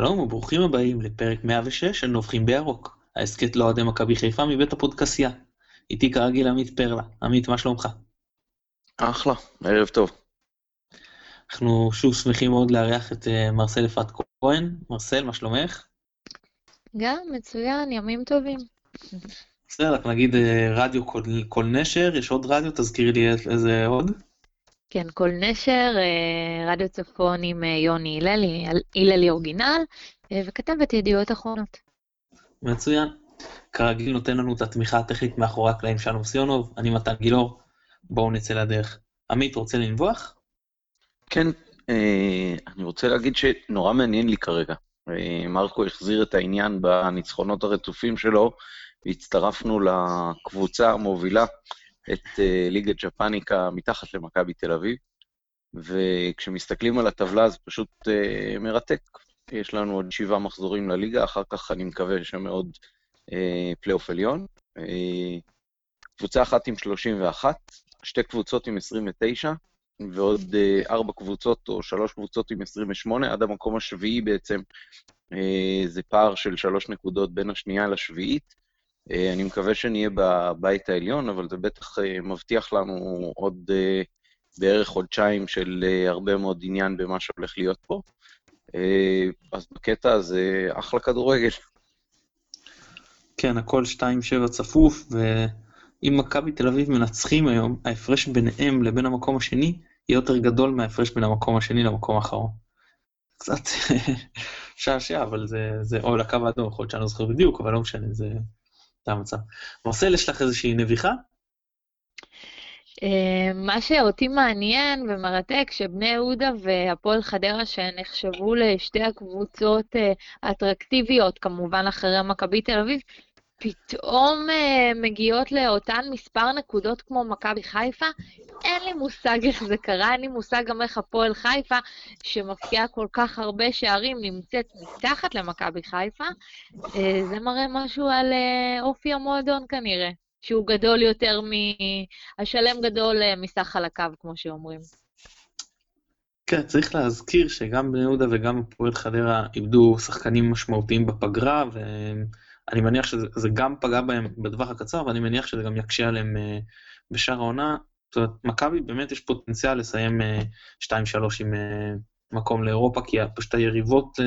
שלום וברוכים הבאים לפרק 106 של נובחים בירוק, ההסכת לאוהדי מכבי חיפה מבית הפודקסייה. איתי כרגיל עמית פרלה. עמית, מה שלומך? אחלה, ערב טוב. אנחנו שוב שמחים מאוד לארח את אה, מרסל אפרת כהן. מרסל, מה שלומך? גם, מצוין, ימים טובים. בסדר, רק נגיד אה, רדיו כל, כל נשר, יש עוד רדיו? תזכירי לי איזה עוד. כן, כל נשר, אה, רדיו צפון עם יוני הללי, הללי אורגינל, וכתבת ידיעות אחרונות. מצוין. כרגיל נותן לנו את התמיכה הטכנית מאחורי הקלעים שלום סיונוב, אני מתן גילאור, בואו נצא לדרך. עמית, רוצה לנבוח? כן, אה, אני רוצה להגיד שנורא מעניין לי כרגע. אה, מרקו החזיר את העניין בניצחונות הרצופים שלו, והצטרפנו לקבוצה המובילה, את אה, ליגת ג'פניקה מתחת למכבי תל אביב, וכשמסתכלים על הטבלה זה פשוט מרתק. יש לנו עוד שבעה מחזורים לליגה, אחר כך אני מקווה שמאוד פלייאוף עליון. קבוצה אחת עם 31, שתי קבוצות עם 29, ועוד אה, ארבע קבוצות או שלוש קבוצות עם 28, עד המקום השביעי בעצם. אה, זה פער של שלוש נקודות בין השנייה לשביעית. אה, אני מקווה שנהיה בבית העליון, אבל זה בטח מבטיח לנו עוד בערך חודשיים של הרבה מאוד עניין במה שהולך להיות פה. אז בקטע הזה, אחלה כדורגל. כן, הכל 2-7 צפוף, ואם מכבי תל אביב מנצחים היום, ההפרש ביניהם לבין המקום השני יהיה יותר גדול מההפרש בין המקום השני למקום האחרון. קצת שעשע, אבל זה, זה או לקו האדום, יכול להיות שאני לא זוכר בדיוק, אבל לא משנה, זה, זה המצב. מרסל, יש לך איזושהי נביכה? אה, מה שאותי מעניין ומרתק, שבני יהודה והפועל חדרה, שנחשבו לשתי הקבוצות אה, האטרקטיביות, כמובן אחרי מכבי תל אביב, פתאום uh, מגיעות לאותן מספר נקודות כמו מכבי חיפה, אין לי מושג איך זה קרה, אין לי מושג גם איך הפועל חיפה, שמפקיעה כל כך הרבה שערים, נמצאת מתחת למכבי חיפה. Uh, זה מראה משהו על uh, אופי המועדון כנראה, שהוא גדול יותר מ... השלם גדול מסך הקו, כמו שאומרים. כן, צריך להזכיר שגם בני יהודה וגם הפועל חדרה איבדו שחקנים משמעותיים בפגרה, והם... אני מניח שזה גם פגע בהם בטווח הקצר, ואני מניח שזה גם יקשה עליהם אה, בשאר העונה. זאת אומרת, מכבי באמת יש פוטנציאל לסיים 2-3 אה, עם אה, מקום לאירופה, כי פשוט היריבות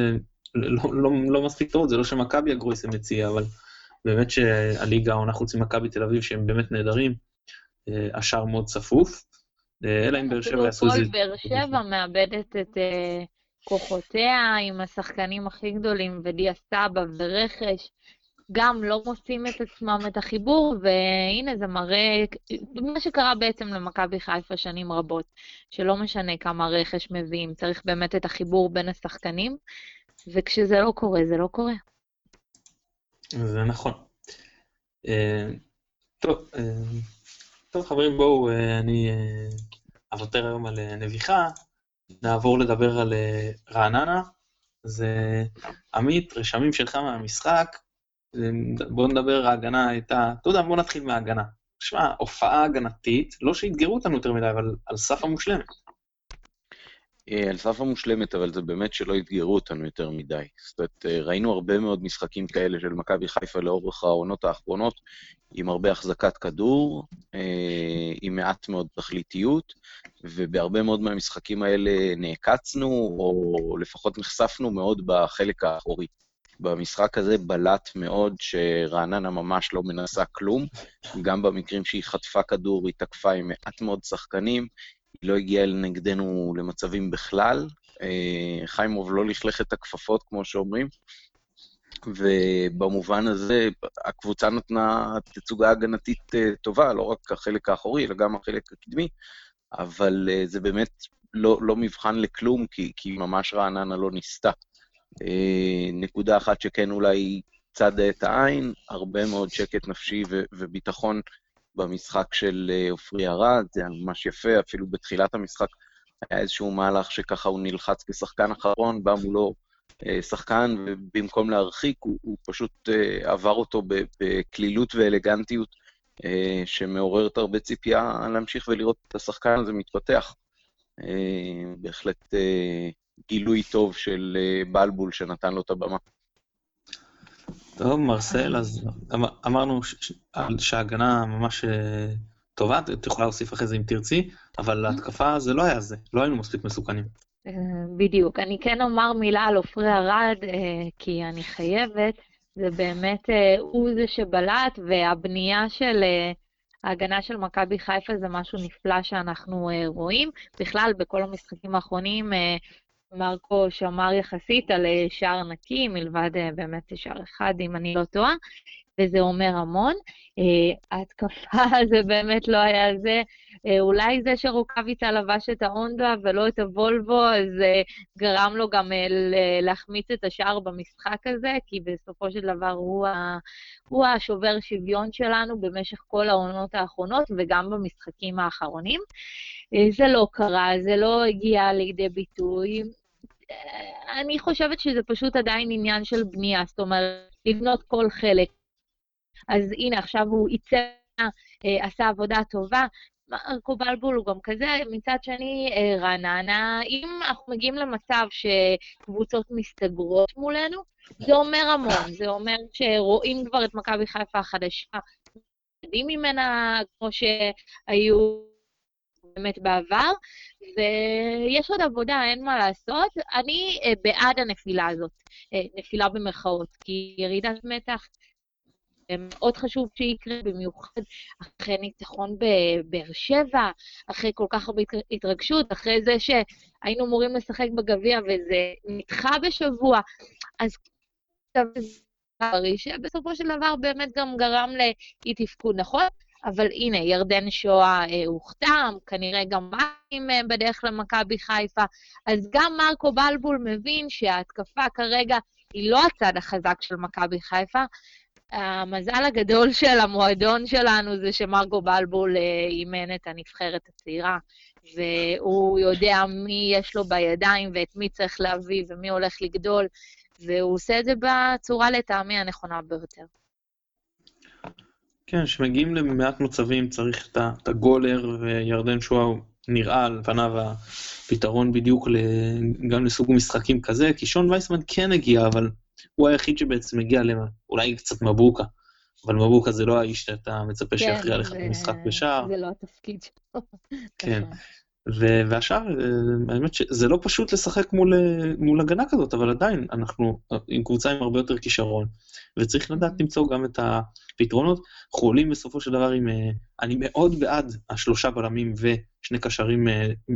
לא, לא, לא מספיק טובות, זה לא שמכבי הגרויסם מציע, אבל באמת שהליגה העונה חוץ ממכבי תל אביב, שהם באמת נהדרים, השאר מאוד צפוף. אלא אם באר שבע יעשו איזה... כל באר שבע מאבדת את כוחותיה עם השחקנים הכי גדולים, ודיה סבא ורכש. גם לא מוצאים את עצמם את החיבור, והנה זה מראה, מה שקרה בעצם למכבי חיפה שנים רבות, שלא משנה כמה רכש מביאים, צריך באמת את החיבור בין השחקנים, וכשזה לא קורה, זה לא קורה. זה נכון. אה, טוב, אה, טוב חברים, בואו, אה, אני אוותר היום על נביחה, נעבור לדבר על רעננה. זה עמית, רשמים שלך מהמשחק, בוא נדבר, ההגנה הייתה, אתה יודע, בוא נתחיל מההגנה. תשמע, הופעה הגנתית, לא שאתגרו אותנו יותר מדי, אבל על סף המושלמת. אה, על סף המושלמת, אבל זה באמת שלא אתגרו אותנו יותר מדי. זאת אומרת, אה, ראינו הרבה מאוד משחקים כאלה של מכבי חיפה לאורך העונות האחרונות, עם הרבה החזקת כדור, אה, עם מעט מאוד תכליתיות, ובהרבה מאוד מהמשחקים האלה נעקצנו, או לפחות נחשפנו מאוד בחלק האחורי. במשחק הזה בלט מאוד שרעננה ממש לא מנסה כלום. גם במקרים שהיא חטפה כדור, היא תקפה עם מעט מאוד שחקנים, היא לא הגיעה נגדנו למצבים בכלל. אה, חיימוב לא לכלך את הכפפות, כמו שאומרים. ובמובן הזה, הקבוצה נתנה תצוגה הגנתית אה, טובה, לא רק החלק האחורי, אלא גם החלק הקדמי, אבל אה, זה באמת לא, לא מבחן לכלום, כי, כי ממש רעננה לא ניסתה. אה, נקודה אחת שכן אולי צדה את העין, הרבה מאוד שקט נפשי ו- וביטחון במשחק של אה, עופרי ארד, זה ממש יפה, אפילו בתחילת המשחק היה איזשהו מהלך שככה הוא נלחץ כשחקן אחרון, בא מולו אה, שחקן, ובמקום להרחיק, הוא, הוא פשוט עבר אותו בקלילות ואלגנטיות, שמעוררת הרבה ציפייה להמשיך ולראות את השחקן הזה מתפתח. בהחלט גילוי טוב של בלבול שנתן לו את הבמה. טוב, מרסל, אז אמ-, אמרנו שההגנה ממש טובה, את יכולה להוסיף אחרי זה אם תרצי, אבל להתקפה זה לא היה זה, לא היינו מספיק מסוכנים. בדיוק. אני כן אומר מילה על עופרי ארד, כי אני חייבת. זה באמת, אה, הוא זה שבלט, והבנייה של אה, ההגנה של מכבי חיפה זה משהו נפלא שאנחנו אה, רואים. בכלל, בכל המשחקים האחרונים, מרקו שמר יחסית על שער נקי, מלבד באמת שער אחד, אם אני לא טועה, וזה אומר המון. ההתקפה זה באמת לא היה זה. אה, אולי זה שרוקאביצה לבש את ההונדה ולא את הוולבו, אז אה, גרם לו גם אה, להחמיץ את השער במשחק הזה, כי בסופו של דבר. הוא השובר שוויון שלנו במשך כל העונות האחרונות וגם במשחקים האחרונים. זה לא קרה, זה לא הגיע לידי ביטוי. אני חושבת שזה פשוט עדיין עניין של בנייה, זאת אומרת, לבנות כל חלק. אז הנה, עכשיו הוא ייצא, עשה עבודה טובה, מרקו בלבול הוא גם כזה, מצד שני, אה, רעננה, אם אנחנו מגיעים למצב שקבוצות מסתגרות מולנו, זה אומר המון, זה אומר שרואים כבר את מכבי חיפה החדשה, יודעים ממנה כמו שהיו באמת בעבר, ויש עוד עבודה, אין מה לעשות. אני אה, בעד הנפילה הזאת, אה, נפילה במרכאות, כי ירידת מתח מאוד חשוב שיקרה, במיוחד אחרי ניצחון בבאר שבע, אחרי כל כך הרבה התרגשות, אחרי זה שהיינו אמורים לשחק בגביע וזה נדחה בשבוע. אז שבסופו של דבר באמת גם גרם לאי תפקוד, נכון? אבל הנה, ירדן שואה אה, הוחתם, כנראה גם מים אה, בדרך למכבי חיפה, אז גם מרקו בלבול מבין שההתקפה כרגע היא לא הצד החזק של מכבי חיפה, המזל הגדול של המועדון שלנו זה שמרגו בלבול אה, אימן את הנבחרת הצעירה, והוא יודע מי יש לו בידיים ואת מי צריך להביא ומי הולך לגדול, והוא עושה את זה בצורה לטעמי הנכונה ביותר. כן, כשמגיעים למעט מצבים צריך את הגולר, וירדן שואה נראה על פניו הפתרון בדיוק גם לסוג משחקים כזה, כי שון וייסמן כן הגיע, אבל הוא היחיד שבעצם מגיע למה, אולי קצת מבוקה, אבל מבוקה זה לא האיש שאתה מצפה כן, שיכריע לך במשחק בשער. זה לא התפקיד שלו. כן. והשאר, אה, האמת שזה לא פשוט לשחק מול, אה, מול הגנה כזאת, אבל עדיין אנחנו עם קבוצה עם הרבה יותר כישרון, וצריך לדעת. למצוא גם את הפתרונות. אנחנו עולים בסופו של דבר עם, אה, אני מאוד בעד השלושה בלמים ושני קשרים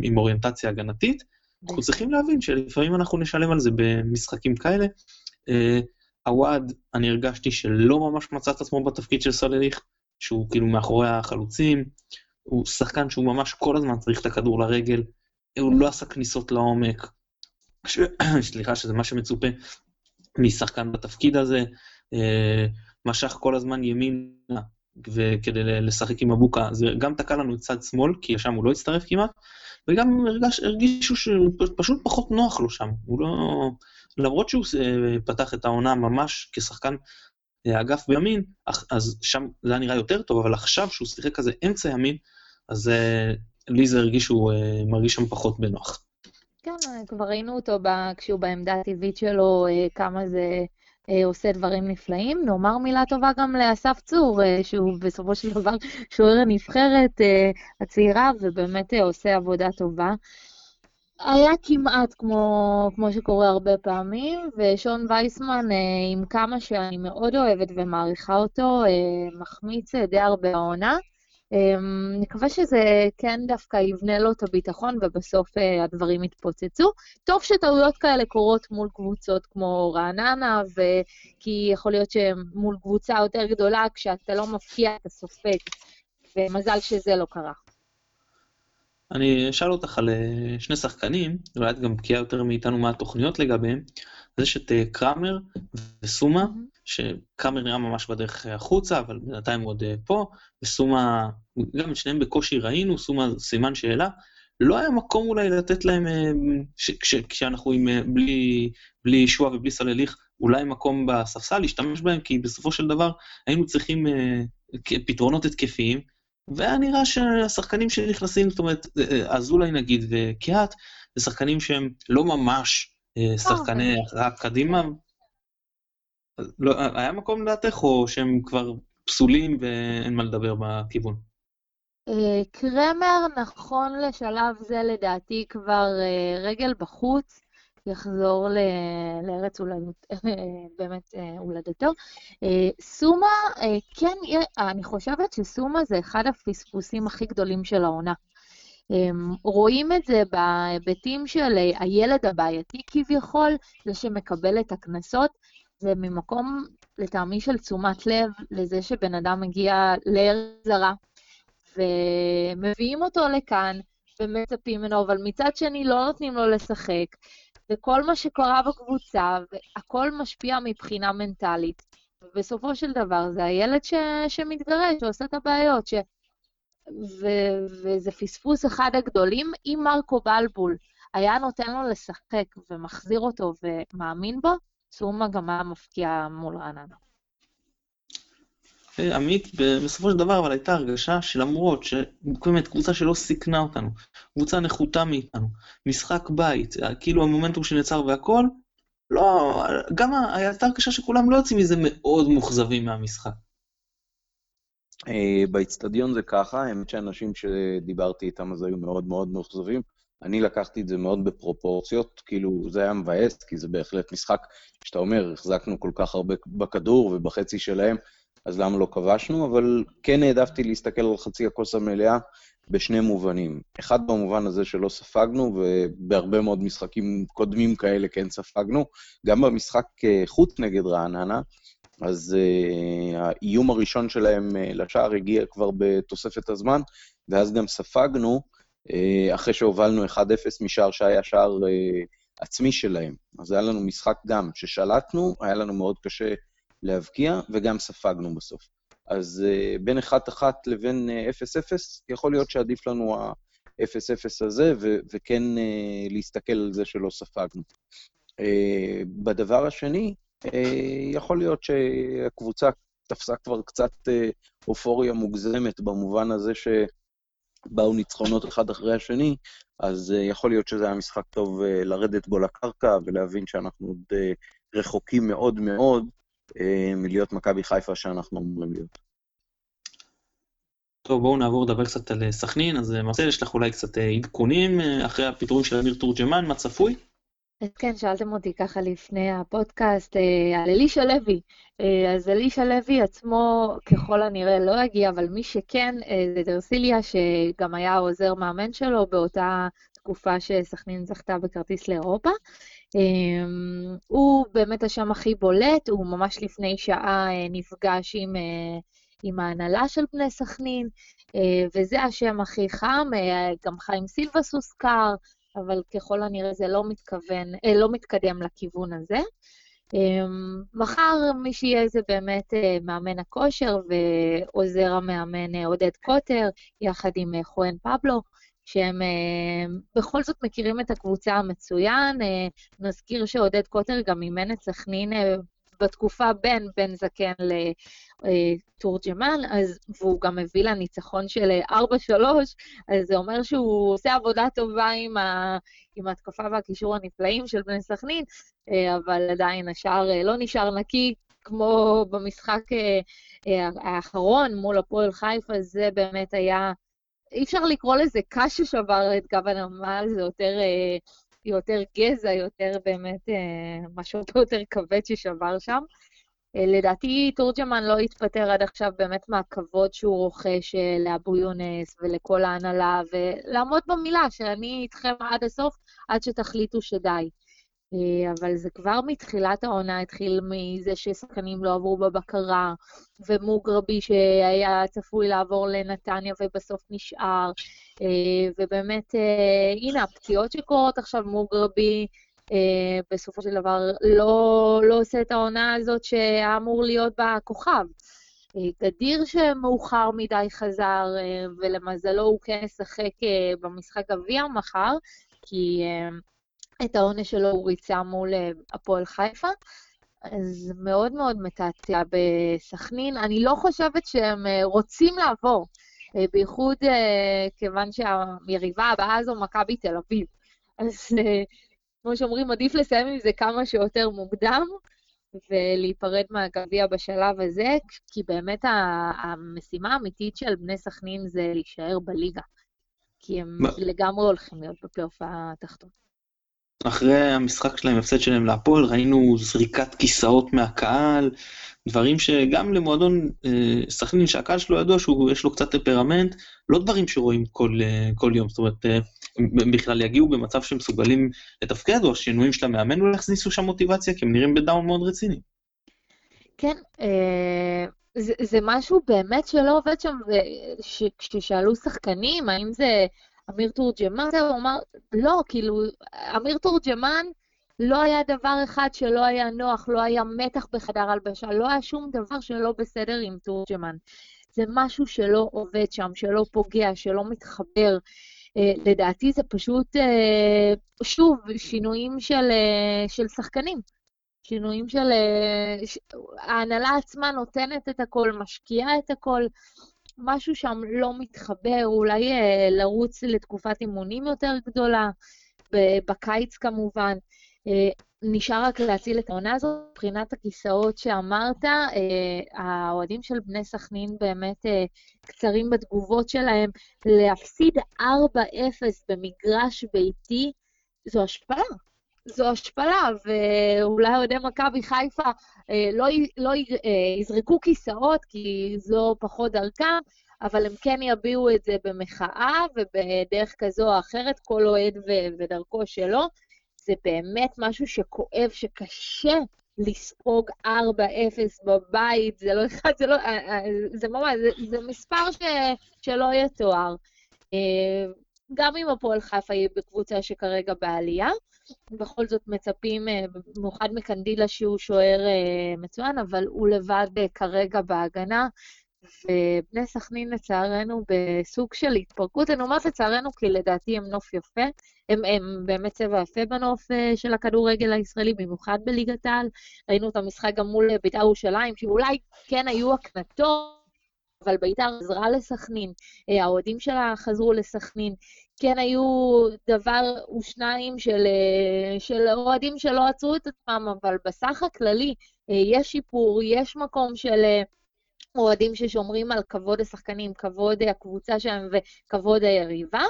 עם אוריינטציה הגנתית, אנחנו צריכים להבין שלפעמים אנחנו נשלם על זה במשחקים כאלה, עווד, אני הרגשתי שלא ממש מצא את עצמו בתפקיד של סולליך, שהוא כאילו מאחורי החלוצים, הוא שחקן שהוא ממש כל הזמן צריך את הכדור לרגל, הוא לא עשה כניסות לעומק, ש... סליחה, שזה מה שמצופה משחקן בתפקיד הזה, אה, משך כל הזמן ימינה וכדי לשחק עם אבוקה, זה גם תקע לנו את צד שמאל, כי לשם הוא לא הצטרף כמעט, וגם הרגש, הרגישו שפשוט פחות נוח לו שם, הוא לא... למרות שהוא אה, פתח את העונה ממש כשחקן אה, אגף בימין, אז שם זה היה נראה יותר טוב, אבל עכשיו שהוא שיחק כזה אמצע ימין, אז אה, לי זה הרגיש שהוא מרגיש שם פחות בנוח. כן, כבר ראינו אותו כשהוא בעמדה הטבעית שלו, כמה זה עושה דברים נפלאים. נאמר מילה טובה גם לאסף צור, שהוא בסופו של דבר שוער הנבחרת הצעירה, ובאמת עושה עבודה טובה. היה כמעט כמו, כמו שקורה הרבה פעמים, ושון וייסמן, עם כמה שאני מאוד אוהבת ומעריכה אותו, מחמיץ די הרבה העונה. נקווה אה, שזה כן דווקא יבנה לו את הביטחון ובסוף הדברים יתפוצצו. טוב שטעויות כאלה קורות מול קבוצות כמו רעננה, כי יכול להיות שמול קבוצה יותר גדולה, כשאתה לא מפקיע את הסופק, ומזל שזה לא קרה. אני אשאל אותך על אה, שני שחקנים, אולי את גם בקיאה יותר מאיתנו מה התוכניות לגביהם. אז יש את אה, קראמר וסומה, שקראמר נראה ממש בדרך החוצה, אבל בינתיים הוא עוד אה, פה, וסומה, גם את שניהם בקושי ראינו, סומה סימן שאלה. לא היה מקום אולי לתת להם, ש, כש, כשאנחנו עם, בלי, בלי שועה ובלי סלליך, אולי מקום בספסל להשתמש בהם, כי בסופו של דבר היינו צריכים פתרונות התקפיים, והיה נראה שהשחקנים שנכנסים, זאת אומרת, אזולאי נגיד וקיאט, זה שחקנים שהם לא ממש שחקני רק קדימה. לא, היה מקום לדעתך, או שהם כבר פסולים ואין מה לדבר בכיוון? קרמר, נכון לשלב זה, לדעתי, כבר רגל בחוץ. יחזור לארץ הולדת, באמת הולדתו. סומה, כן, אני חושבת שסומה זה אחד הפספוסים הכי גדולים של העונה. רואים את זה בהיבטים של הילד הבעייתי כביכול, זה שמקבל את הקנסות, זה ממקום, לטעמי, של תשומת לב לזה שבן אדם מגיע לארץ זרה, ומביאים אותו לכאן, ומצפים ממנו, אבל מצד שני לא נותנים לו לשחק, וכל מה שקרה בקבוצה, והכל משפיע מבחינה מנטלית. ובסופו של דבר זה הילד ש... שמתגרש, שעושה את הבעיות, ש... ו... וזה פספוס אחד הגדולים. אם מרקו בלבול היה נותן לו לשחק ומחזיר אותו ומאמין בו, סומה גם היה מפקיע מול רעננה. עמית, בסופו של דבר, אבל הייתה הרגשה שלמרות שבאמת קבוצה שלא סיכנה אותנו, קבוצה נחותה מאיתנו, משחק בית, כאילו המומנטום שנעצר והכל, לא, גם הייתה הרגשה שכולם לא יוצאים מזה מאוד מאוכזבים מהמשחק. אה, באיצטדיון זה ככה, האמת שאנשים שדיברתי איתם אז היו מאוד מאוד מאוכזבים. אני לקחתי את זה מאוד בפרופורציות, כאילו זה היה מבאס, כי זה בהחלט משחק שאתה אומר, החזקנו כל כך הרבה בכדור ובחצי שלהם, אז למה לא כבשנו? אבל כן העדפתי להסתכל על חצי הכוס המלאה בשני מובנים. אחד במובן הזה שלא ספגנו, ובהרבה מאוד משחקים קודמים כאלה כן ספגנו. גם במשחק אה, חוץ נגד רעננה, אז uh, האיום הראשון שלהם uh, לשער הגיע כבר בתוספת הזמן, ואז גם ספגנו, אחרי שהובלנו 1-0 משער שהיה שער uh, עצמי שלהם. אז היה לנו משחק גם ששלטנו, היה לנו מאוד קשה להבקיע, וגם ספגנו בסוף. אז uh, בין 1-1 לבין 0-0, uh, יכול להיות שעדיף לנו ה-0-0 הזה, ו- וכן להסתכל על זה שלא ספגנו. בדבר השני, יכול להיות שהקבוצה תפסה כבר קצת אופוריה מוגזמת, במובן הזה שבאו ניצחונות אחד אחרי השני, אז uh, יכול להיות שזה היה משחק טוב uh, לרדת בו לקרקע ולהבין שאנחנו עוד uh, רחוקים מאוד מאוד אה, מלהיות מכבי חיפה שאנחנו אמורים להיות. טוב, בואו נעבור לדבר קצת על אה, סכנין. אז אה, מרסל, יש לך אולי קצת עדכונים אחרי הפיטורים של אמיר תורג'מן, מה צפוי? כן, שאלתם אותי ככה לפני הפודקאסט על אלישע לוי. אז אלישע לוי עצמו ככל הנראה לא יגיע, אבל מי שכן זה דרסיליה, שגם היה עוזר מאמן שלו באותה תקופה שסכנין זכתה בכרטיס לאירופה. הוא באמת השם הכי בולט, הוא ממש לפני שעה אה, נפגש עם, אה, עם ההנהלה של בני סכנין, אה, וזה השם הכי חם, גם חיים סילבס הוזכר, אבל ככל הנראה זה לא מתכוון, לא מתקדם לכיוון הזה. אמ, מחר מי שיהיה זה באמת מאמן הכושר ועוזר המאמן עודד קוטר, יחד עם חואן פבלו. שהם בכל זאת מכירים את הקבוצה המצוין. נזכיר שעודד קוטר גם אימן את סכנין בתקופה בין בן זקן לתורג'מן, אז, והוא גם הביא לה ניצחון של 4-3, אז זה אומר שהוא עושה עבודה טובה עם, ה, עם ההתקפה והקישור הנפלאים של בני סכנין, אבל עדיין השער לא נשאר נקי, כמו במשחק האחרון מול הפועל חיפה, זה באמת היה אי אפשר לקרוא לזה קש ששבר את גב הנמל, זה יותר, אה, יותר גזע, יותר באמת אה, משהו יותר כבד ששבר שם. אה, לדעתי תורג'מן לא התפטר עד עכשיו באמת מהכבוד שהוא רוכש לאבו יונס ולכל ההנהלה, ולעמוד במילה שאני איתכם עד הסוף, עד שתחליטו שדי. אה, אבל זה כבר מתחילת העונה התחיל מזה ששחקנים לא עברו בבקרה, ומוגרבי שהיה צפוי לעבור לנתניה ובסוף נשאר, אה, ובאמת, אה, הנה, הפציעות שקורות עכשיו, מוגרבי בסופו של דבר לא, לא עושה את העונה הזאת שהיה אמור להיות בה כוכב. גדיר שמאוחר מדי חזר, ולמזלו הוא כן ישחק במשחק גביע מחר, כי את העונש שלו הוא ריצה מול אה, הפועל חיפה. אז מאוד מאוד מתעתע בסכנין. אני לא חושבת שהם אה, רוצים לעבור. בייחוד כיוון שהיריבה הבאה זו מכבי תל אביב. אז כמו שאומרים, עדיף לסיים עם זה כמה שיותר מוקדם, ולהיפרד מהגביע בשלב הזה, כי באמת המשימה האמיתית של בני סכנין זה להישאר בליגה. כי הם לגמרי הולכים להיות בפלייאוף התחתון. אחרי המשחק שלהם, הפסד שלהם להפועל, ראינו זריקת כיסאות מהקהל, דברים שגם למועדון אה, סכנין, שהקהל שלו ידוע שיש לו קצת טמפרמנט, לא דברים שרואים כל, אה, כל יום, זאת אומרת, אה, בכלל יגיעו במצב שהם מסוגלים לתפקד, או השינויים של המאמן אולי יכניסו שם מוטיבציה, כי הם נראים בדאון מאוד רציני. כן, זה, זה משהו באמת שלא עובד שם, וכששאלו שחקנים, האם זה אמיר תורג'מן, הוא אמר, לא, כאילו, אמיר תורג'מן, לא היה דבר אחד שלא היה נוח, לא היה מתח בחדר הלבשה, לא היה שום דבר שלא בסדר עם תורג'מן. זה משהו שלא עובד שם, שלא פוגע, שלא מתחבר. Uh, לדעתי זה פשוט, uh, שוב, שינויים של, uh, של שחקנים. שינויים של... ההנהלה עצמה נותנת את הכל, משקיעה את הכל. משהו שם לא מתחבר, אולי לרוץ לתקופת אימונים יותר גדולה, בקיץ כמובן. אה, נשאר רק להציל את העונה הזאת. מבחינת הכיסאות שאמרת, אה, האוהדים של בני סכנין באמת אה, קצרים בתגובות שלהם. להפסיד 4-0 במגרש ביתי, זו השפלה. זו השפלה, ואולי אוהדי מכבי חיפה לא, לא יזרקו כיסאות, כי זו פחות דרכם, אבל הם כן יביעו את זה במחאה ובדרך כזו או אחרת, כל אוהד ודרכו שלו. זה באמת משהו שכואב, שקשה לספוג 4-0 בבית, זה לא אחד, זה לא, אה, אה, זה ממש, זה, זה מספר ש, שלא יתואר. אה, גם אם הפועל חיפה היא בקבוצה שכרגע בעלייה, בכל זאת מצפים, במיוחד מקנדילה שהוא שוער מצוין, אבל הוא לבד כרגע בהגנה, ובני סכנין לצערנו בסוג של התפרקות. אני אומרת לצערנו כי לדעתי הם נוף יפה, הם, הם באמת צבע יפה בנוף אה, של הכדורגל הישראלי, במיוחד בליגת העל. ראינו את המשחק גם מול בית"ר ירושלים, שאולי כן היו הקנטות, אבל בית"ר עזרה לסכנין, אה, האוהדים שלה חזרו לסכנין. כן היו דבר ושניים של, אה, של אוהדים שלא עצרו את עצמם, אבל בסך הכללי יש שיפור, יש מקום של... אוהדים ששומרים על כבוד השחקנים, כבוד הקבוצה שלהם וכבוד היריבה.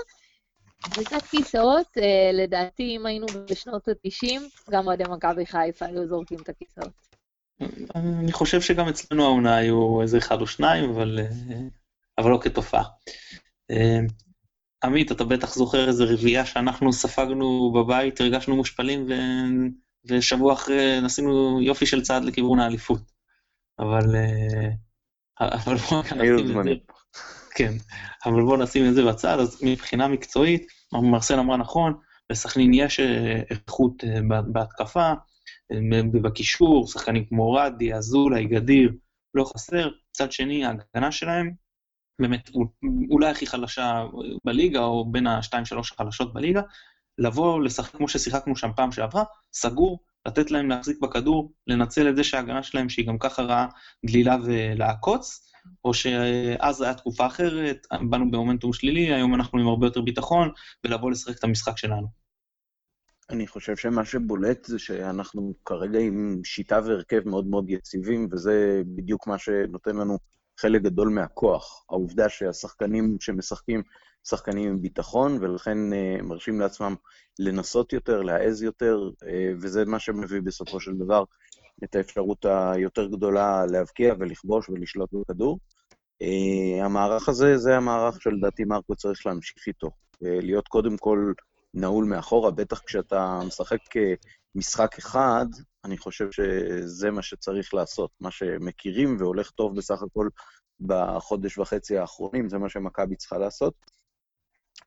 קבוצת כיסאות, אה, לדעתי, אם היינו בשנות ה-90, גם אוהדי מכבי חיפה היו זורקים את הכיסאות. אני חושב שגם אצלנו העונה היו איזה אחד או שניים, אבל, אה, אבל לא כתופעה. אה, עמית, אתה בטח זוכר איזה רביעייה שאנחנו ספגנו בבית, הרגשנו מושפלים, ו... ושבוע אחרי נסענו יופי של צעד לכיוון האליפות. אבל אבל בואו נשים את זה... כן, אבל בואו נשים את זה בצד, אז מבחינה מקצועית, מרסל אמרה נכון, לסכנין יש אה, איכות אה, בהתקפה, בקישור, שחקנים כמו רדי, אזולאי, גדיר, לא חסר. מצד שני, ההגנה שלהם, באמת, אולי הכי חלשה בליגה, או בין השתיים-שלוש החלשות בליגה, לבוא לשחק כמו ששיחקנו שם פעם שעברה, סגור, לתת להם להחזיק בכדור, לנצל את זה שההגנה שלהם, שהיא גם ככה רעה, דלילה ולעקוץ, או שאז הייתה תקופה אחרת, באנו במומנטום שלילי, היום אנחנו עם הרבה יותר ביטחון, ולבוא לשחק את המשחק שלנו. אני חושב שמה שבולט זה שאנחנו כרגע עם שיטה והרכב מאוד מאוד יציבים, וזה בדיוק מה שנותן לנו חלק גדול מהכוח. העובדה שהשחקנים שמשחקים שחקנים עם ביטחון, ולכן uh, מרשים לעצמם לנסות יותר, להעז יותר, uh, וזה מה שמביא בסופו של דבר את האפשרות היותר גדולה להבקיע ולכבוש ולשלוט בכדור. Uh, המערך הזה, זה המערך שלדעתי מרקו צריך להמשיך איתו. Uh, להיות קודם כל נעול מאחורה, בטח כשאתה משחק משחק אחד, אני חושב שזה מה שצריך לעשות. מה שמכירים והולך טוב בסך הכל בחודש וחצי האחרונים, זה מה שמכבי צריכה לעשות.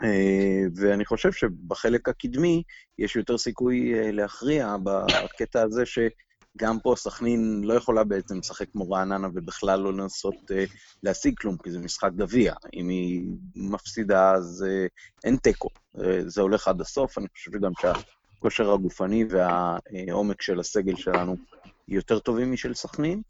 אה, ואני חושב שבחלק הקדמי יש יותר סיכוי אה, להכריע בקטע הזה שגם פה סכנין לא יכולה בעצם לשחק כמו רעננה ובכלל לא לנסות אה, להשיג כלום, כי זה משחק גביע. אם היא מפסידה אז אין תיקו. זה הולך עד הסוף, אני חושב שגם שהכושר הגופני והעומק של הסגל שלנו יותר טובים משל סכנין.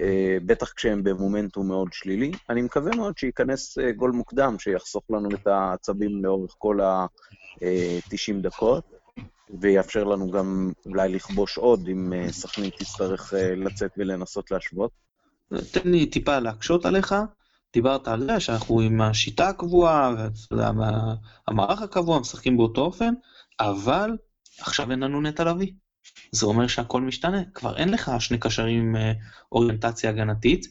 אה, בטח כשהם במומנטום מאוד שלילי. אני מקווה מאוד שייכנס אה, גול מוקדם, שיחסוך לנו את העצבים לאורך כל ה-90 דקות, ויאפשר לנו גם אולי לכבוש עוד, אם סכנין תצטרך לצאת ולנסות להשוות. תן לי טיפה להקשות עליך. דיברת על זה שאנחנו עם השיטה הקבועה, המערך הקבוע, משחקים באותו אופן, אבל עכשיו אין לנו נטע לביא. זה אומר שהכל משתנה, כבר אין לך שני קשרים עם אה, אוריינטציה הגנתית,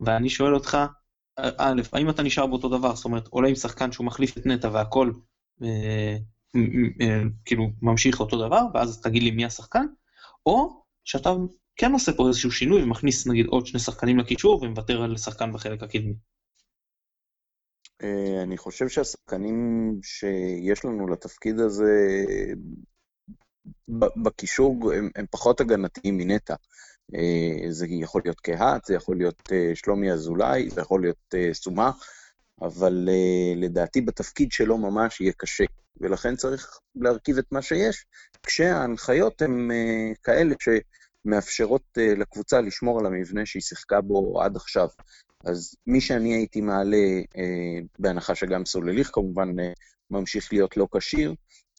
ואני שואל אותך, א', האם אתה נשאר באותו דבר, זאת אומרת, עולה עם שחקן שהוא מחליף את נטע והכל אה, אה, כאילו ממשיך אותו דבר, ואז תגיד לי מי השחקן, או שאתה כן עושה פה איזשהו שינוי ומכניס נגיד עוד שני שחקנים לקישור ומוותר על שחקן בחלק הקדמי. אה, אני חושב שהשחקנים שיש לנו לתפקיד הזה בקישור הם, הם פחות הגנתיים מנטע. אה, זה יכול להיות קהת, זה יכול להיות אה, שלומי אזולאי, זה יכול להיות סומה, אבל לדעתי בתפקיד שלו ממש יהיה קשה, ולכן צריך להרכיב את מה שיש, כשההנחיות הן כאלה שמאפשרות לקבוצה לשמור על המבנה שהיא שיחקה בו עד עכשיו. אז מי שאני הייתי מעלה, אה, בהנחה שגם סולליך כמובן אה, ממשיך להיות לא כשיר,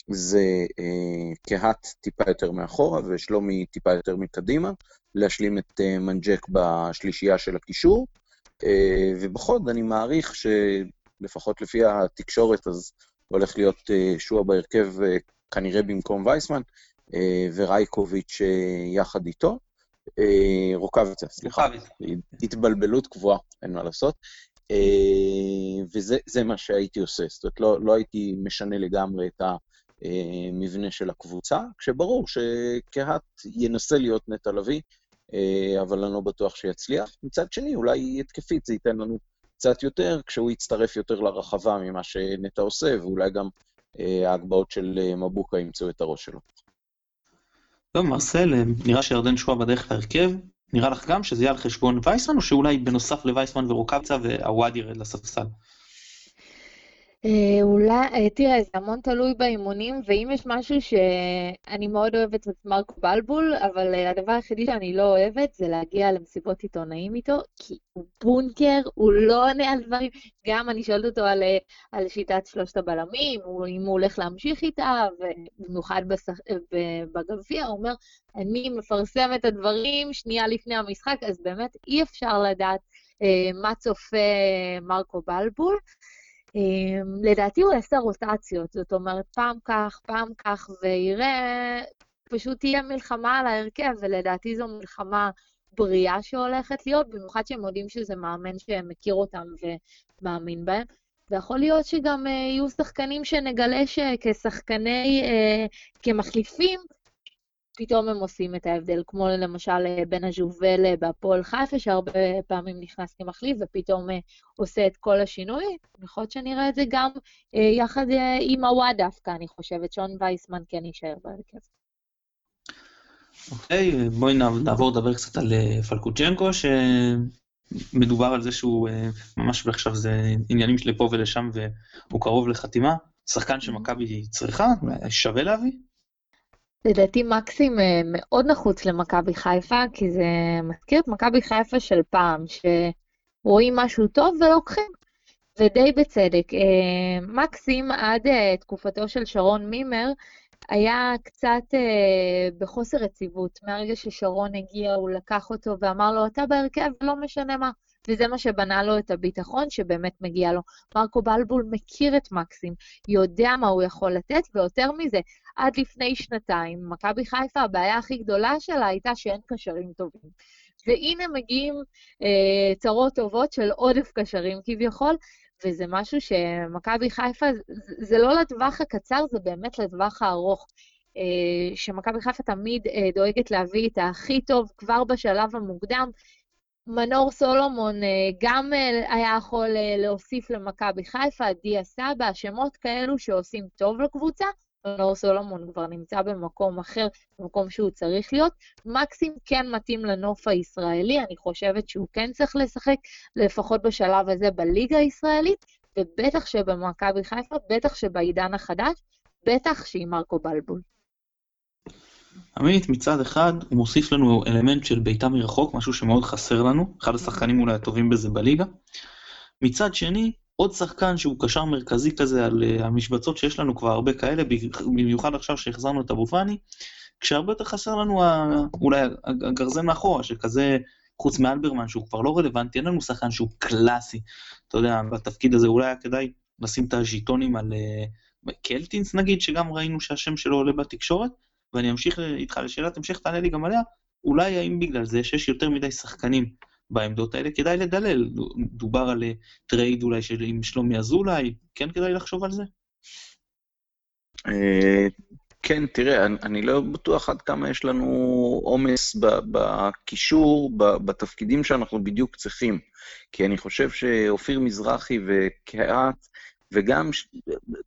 זה אה, קהת טיפה יותר מאחורה ושלומי טיפה יותר מקדימה, להשלים את אה, מנג'ק בשלישייה של הקישור, אה, ובחוד אני מעריך שלפחות לפי התקשורת אז הולך להיות אה, שועה בהרכב אה, כנראה במקום וייסמן, אה, ורייקוביץ' יחד איתו. רוקאביצה, סליחה. התבלבלות קבועה, אין מה לעשות. וזה מה שהייתי עושה, זאת אומרת, לא, לא הייתי משנה לגמרי את המבנה של הקבוצה, כשברור שקהת ינסה להיות נטע לביא, אבל אני לא בטוח שיצליח. מצד שני, אולי התקפית זה ייתן לנו קצת יותר, כשהוא יצטרף יותר לרחבה ממה שנטע עושה, ואולי גם ההגבהות של מבוקה ימצאו את הראש שלו. טוב, מרסל, אה, נראה שירדן שועה בדרך להרכב. נראה לך גם שזה יהיה על חשבון וייסמן, או שאולי בנוסף לווייסמן ורוקאבצה והוואד ירד לספסל? אה, אולי, אה, תראה, זה המון תלוי באימונים, ואם יש משהו שאני מאוד אוהבת את מרק בלבול, אבל אה, הדבר היחידי שאני לא אוהבת זה להגיע למסיבות עיתונאים איתו, כי הוא בונקר, הוא לא עונה על דברים. גם אני שואלת אותו על, על שיטת שלושת הבלמים, אם הוא הולך להמשיך איתה, ובמיוחד בגביע, הוא אומר, אני מפרסם את הדברים שנייה לפני המשחק, אז באמת אי אפשר לדעת מה צופה מרקו בלבול. אמ, לדעתי הוא יעשה רוטציות, זאת אומרת, פעם כך, פעם כך, ויראה, פשוט תהיה מלחמה על ההרכב, ולדעתי זו מלחמה בריאה שהולכת להיות, במיוחד שהם יודעים שזה מאמן שמכיר אותם ומאמין בהם. ויכול להיות שגם uh, יהיו שחקנים שנגלה שכשחקני, uh, כמחליפים, פתאום הם עושים את ההבדל, כמו למשל אה, בן הז'ובל אה, בהפועל חיפה, שהרבה פעמים נכנס כמחליף ופתאום אה, עושה את כל השינוי. יכול להיות שנראה את זה גם יחד עם הוואד דווקא, אני חושבת, שון וייסמן כן יישאר בהרכב. אוקיי, okay, בואי נעבור לדבר קצת על פלקוצ'נקו, שמדובר על זה שהוא ממש עכשיו זה עניינים של פה ולשם והוא קרוב לחתימה. שחקן שמכבי צריכה, שווה להביא? לדעתי מקסים אה, מאוד נחוץ למכבי חיפה, כי זה מזכיר את מכבי חיפה של פעם, שרואים משהו טוב ולוקחים, ודי בצדק. אה, מקסים עד אה, תקופתו של שרון מימר היה קצת בחוסר רציבות. מהרגע ששרון הגיע, הוא לקח אותו ואמר לו, אתה בהרכב, לא משנה מה. וזה מה שבנה לו את הביטחון שבאמת מגיע לו. מרקו בלבול מכיר את מקסים, יודע מה הוא יכול לתת, ויותר מזה, עד לפני שנתיים, מכבי חיפה, הבעיה הכי גדולה שלה הייתה שאין קשרים טובים. והנה מגיעים אה, צרות טובות של עודף קשרים כביכול, וזה משהו שמכבי חיפה, זה, זה לא לטווח הקצר, זה באמת לטווח הארוך. אה, שמכבי חיפה תמיד אה, דואגת להביא את הכי טוב כבר בשלב המוקדם, מנור סולומון אה, גם אה, היה יכול אה, להוסיף למכבי חיפה, דיה סבא, שמות כאלו שעושים טוב לקבוצה. מנור סולומון כבר נמצא במקום אחר, במקום שהוא צריך להיות. מקסים כן מתאים לנוף הישראלי, אני חושבת שהוא כן צריך לשחק, לפחות בשלב הזה בליגה הישראלית, ובטח שבמכבי חיפה, בטח שבעידן החדש, בטח שעם מרקו בלבול. עמית מצד אחד הוא מוסיף לנו אלמנט של בעיטה מרחוק, משהו שמאוד חסר לנו, אחד השחקנים אולי הטובים בזה בליגה. מצד שני, עוד שחקן שהוא קשר מרכזי כזה על uh, המשבצות שיש לנו כבר הרבה כאלה, במיוחד עכשיו שהחזרנו את אבו פאני, כשהרבה יותר חסר לנו אולי הגרזן מאחורה, שכזה, חוץ מאלברמן שהוא כבר לא רלוונטי, אין לנו שחקן שהוא קלאסי. אתה יודע, בתפקיד הזה אולי היה כדאי לשים את הז'יטונים על uh, קלטינס נגיד, שגם ראינו שהשם שלו עולה בתקשורת, ואני אמשיך איתך לשאלת המשך, תענה לי גם עליה, אולי האם בגלל זה שיש יותר מדי שחקנים בעמדות האלה, כדאי לדלל. דובר על טרייד אולי של עם שלומי אזולאי, כן כדאי לחשוב על זה? אה, כן, תראה, אני לא בטוח עד כמה יש לנו עומס בקישור, בתפקידים שאנחנו בדיוק צריכים. כי אני חושב שאופיר מזרחי וקהת וגם,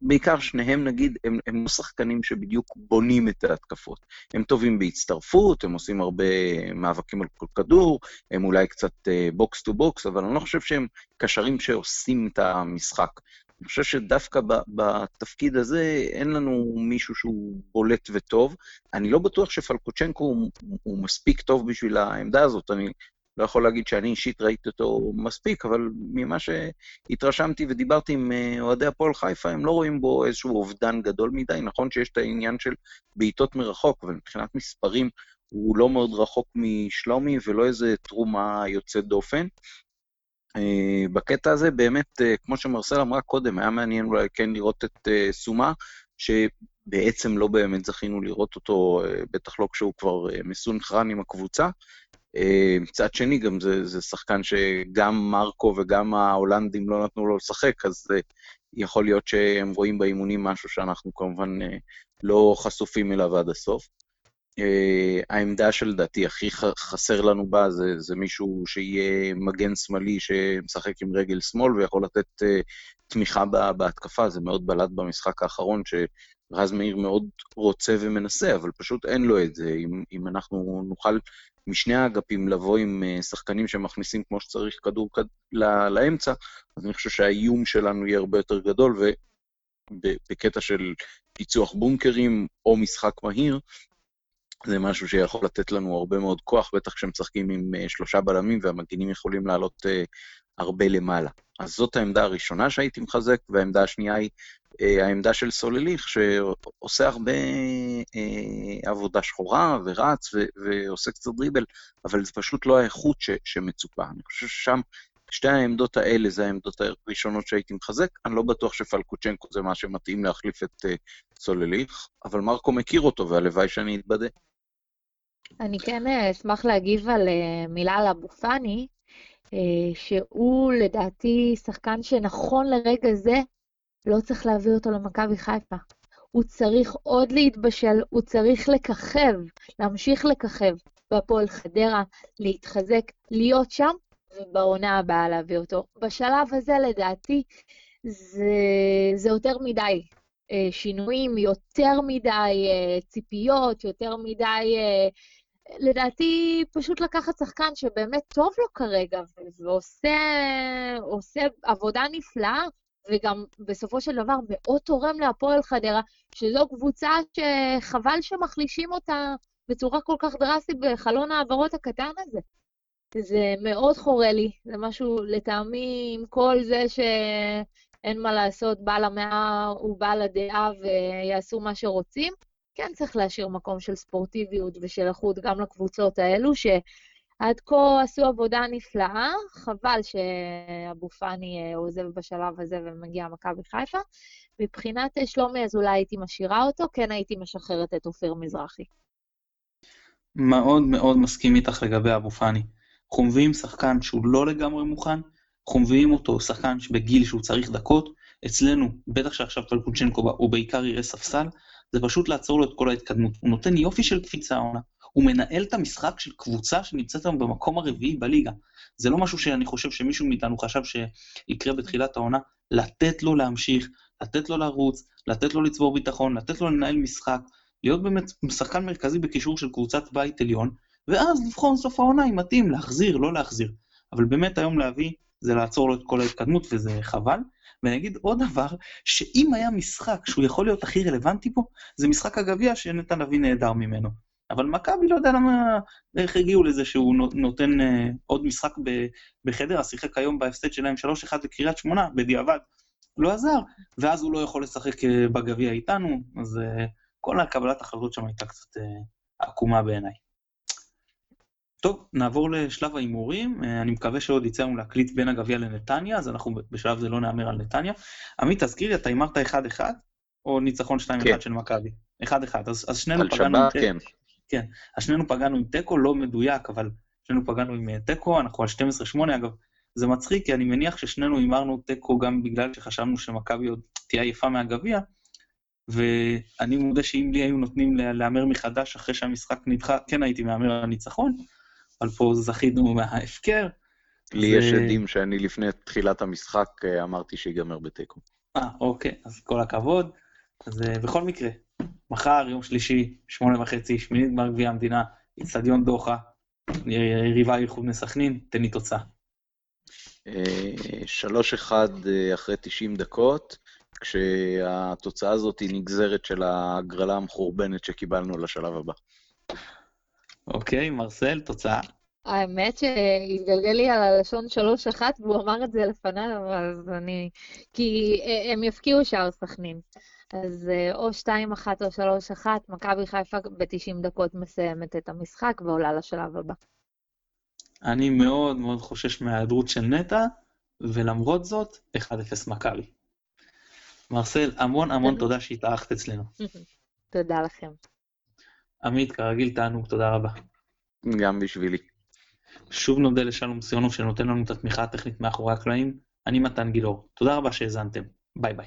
בעיקר שניהם נגיד, הם, הם לא שחקנים שבדיוק בונים את ההתקפות. הם טובים בהצטרפות, הם עושים הרבה מאבקים על כל כדור, הם אולי קצת box to box, אבל אני לא חושב שהם קשרים שעושים את המשחק. אני חושב שדווקא בתפקיד הזה אין לנו מישהו שהוא בולט וטוב. אני לא בטוח שפלקוצ'נקו הוא, הוא מספיק טוב בשביל העמדה הזאת. אני לא יכול להגיד שאני אישית ראיתי אותו מספיק, אבל ממה שהתרשמתי ודיברתי עם אה, אוהדי הפועל חיפה, הם לא רואים בו איזשהו אובדן גדול מדי. נכון שיש את העניין של בעיטות מרחוק, אבל מבחינת מספרים הוא לא מאוד רחוק משלומי ולא איזה תרומה יוצאת דופן. אה, בקטע הזה באמת, אה, כמו שמרסל אמרה קודם, היה מעניין אולי כן לראות את סומה, שבעצם לא באמת זכינו לראות אותו, בטח לא כשהוא כבר מסונכרן עם הקבוצה. אה, מצד שני, גם זה, זה שחקן שגם מרקו וגם ההולנדים לא נתנו לו לשחק, אז אה, יכול להיות שהם רואים באימונים משהו שאנחנו כמובן אה, לא חשופים אליו עד הסוף. העמדה שלדעתי הכי חסר לנו בה זה, זה מישהו שיהיה מגן שמאלי שמשחק עם רגל שמאל ויכול לתת תמיכה בהתקפה, זה מאוד בלט במשחק האחרון, שרז מאיר מאוד רוצה ומנסה, אבל פשוט אין לו את זה. אם, אם אנחנו נוכל משני האגפים לבוא עם אה, שחקנים שמכניסים כמו שצריך כדור לאמצע, אז אני חושב שהאיום שלנו יהיה הרבה יותר גדול, ובקטע של פיצוח בונקרים או משחק מהיר, זה משהו שיכול לתת לנו הרבה מאוד כוח, בטח כשמשחקים עם אה, שלושה בלמים והמגינים יכולים לעלות uh, הרבה למעלה. אז זאת העמדה הראשונה שהייתי מחזק, והעמדה השנייה היא אה, העמדה של סולליך, שעושה הרבה אה, עבודה שחורה ורץ ו- ועושה קצת דריבל, אבל זה פשוט לא האיכות ש- שמצופה. אני חושב ששם, שתי העמדות האלה זה העמדות הראשונות שהייתי מחזק. אני לא בטוח שפלקוצ'נקו זה מה שמתאים להחליף את אה, סולליך, אבל מרקו מכיר אותו, והלוואי שאני אתבדה. אני כן אשמח להגיב על מילה על אבו פאני, שהוא לדעתי שחקן שנכון לרגע זה לא צריך להביא אותו למכבי חיפה. הוא צריך עוד להתבשל, הוא צריך לככב, להמשיך לככב בהפועל חדרה, להתחזק, להיות שם, ובעונה הבאה להביא אותו. בשלב הזה, לדעתי, זה, זה יותר מדי אה, שינויים, יותר מדי אה, ציפיות, יותר מדי... לדעתי, פשוט לקחת שחקן שבאמת טוב לו כרגע, ועושה עבודה נפלאה, וגם בסופו של דבר מאוד תורם להפועל חדרה, שזו קבוצה שחבל שמחלישים אותה בצורה כל כך דרסטית בחלון העברות הקטן הזה. זה מאוד חורה לי, זה משהו לטעמי עם כל זה שאין מה לעשות, בעל המאה הוא בעל הדעה ויעשו מה שרוצים. כן צריך להשאיר מקום של ספורטיביות ושל איכות גם לקבוצות האלו, ש... עד כה עשו עבודה נפלאה, חבל שאבו פאני אה, עוזב בשלב הזה ומגיע מכבי חיפה. מבחינת אה, שלומי אז אולי הייתי משאירה אותו, כן הייתי משחררת את אופיר מזרחי. מאוד מאוד מסכים איתך לגבי אבו פאני. אנחנו מביאים שחקן שהוא לא לגמרי מוכן, אנחנו מביאים אותו שחקן בגיל שהוא צריך דקות, אצלנו, בטח שעכשיו פלקוצ'נקו הוא בעיקר יראה ספסל, זה פשוט לעצור לו את כל ההתקדמות. הוא נותן יופי של קפיצה העונה. הוא מנהל את המשחק של קבוצה שנמצאת היום במקום הרביעי בליגה. זה לא משהו שאני חושב שמישהו מאיתנו חשב שיקרה בתחילת העונה, לתת לו להמשיך, לתת לו לרוץ, לתת לו לצבור ביטחון, לתת לו לנהל משחק, להיות באמת שחקן מרכזי בקישור של קבוצת בית עליון, ואז לבחון סוף העונה אם מתאים, להחזיר, לא להחזיר. אבל באמת היום להביא, זה לעצור לו את כל ההתקדמות, וזה חבל. ואני אגיד עוד דבר, שאם היה משחק שהוא יכול להיות הכי רלוונטי פה, זה משחק הגביע שנתן אבי נהדר ממנו. אבל מכבי לא יודע למה, איך הגיעו לזה שהוא נותן אה, עוד משחק בחדרה, שיחק היום בהפסד שלהם 3-1 לקריית שמונה, בדיעבד, לא עזר, ואז הוא לא יכול לשחק אה, בגביע איתנו, אז אה, כל הקבלת החלטות שם הייתה קצת עקומה בעיניי. טוב, נעבור לשלב ההימורים. אני מקווה שעוד יצא לנו להקליט בין הגביע לנתניה, אז אנחנו בשלב זה לא נהמר על נתניה. עמית, תזכיר לי, אתה הימרת 1-1, או ניצחון 2-1 כן. של מכבי? 1-1, אז, אז שנינו פגענו... על שבת, כן. כן, אז שנינו פגענו עם תיקו, לא מדויק, אבל שנינו פגענו עם אה, תיקו, אנחנו על 12-8, אגב, זה מצחיק, כי אני מניח ששנינו הימרנו תיקו גם בגלל שחשבנו שמכבי עוד תהיה עייפה מהגביע, ואני מודה שאם לי היו נותנים להמר מחדש אחרי שהמשחק נדחה, כן הייתי מהמר על ניצחון, אבל פה זכינו מההפקר. לי יש עדים שאני לפני תחילת המשחק אה, אמרתי שיגמר בתיקו. אה, אוקיי, אז כל הכבוד. אז אה, בכל מקרה, מחר, יום שלישי, שמונה וחצי, שמינית גמר גביע המדינה, אצטדיון דוחה, יריבה איחוד מסכנין, תן לי תוצאה. שלוש אחד אחרי 90 דקות, כשהתוצאה הזאת היא נגזרת של ההגרלה המחורבנת שקיבלנו לשלב הבא. אוקיי, מרסל, תוצאה. האמת שהתגלגל לי על הלשון 3-1, והוא אמר את זה לפניו, אז אני... כי אה, הם יפקיעו שער סכנין. אז אה, או 2-1 או 3-1, מכבי חיפה ב-90 דקות מסיימת את המשחק ועולה לשלב הבא. אני מאוד מאוד חושש מההיעדרות של נטע, ולמרות זאת, 1-0 מכבי. מרסל, המון המון תודה שהתארחת אצלנו. תודה לכם. עמית, כרגיל תענוג, תודה רבה. גם בשבילי. שוב נודה לשלום סיונוב שנותן לנו את התמיכה הטכנית מאחורי הקלעים. אני מתן גילאור. תודה רבה שהאזנתם. ביי ביי.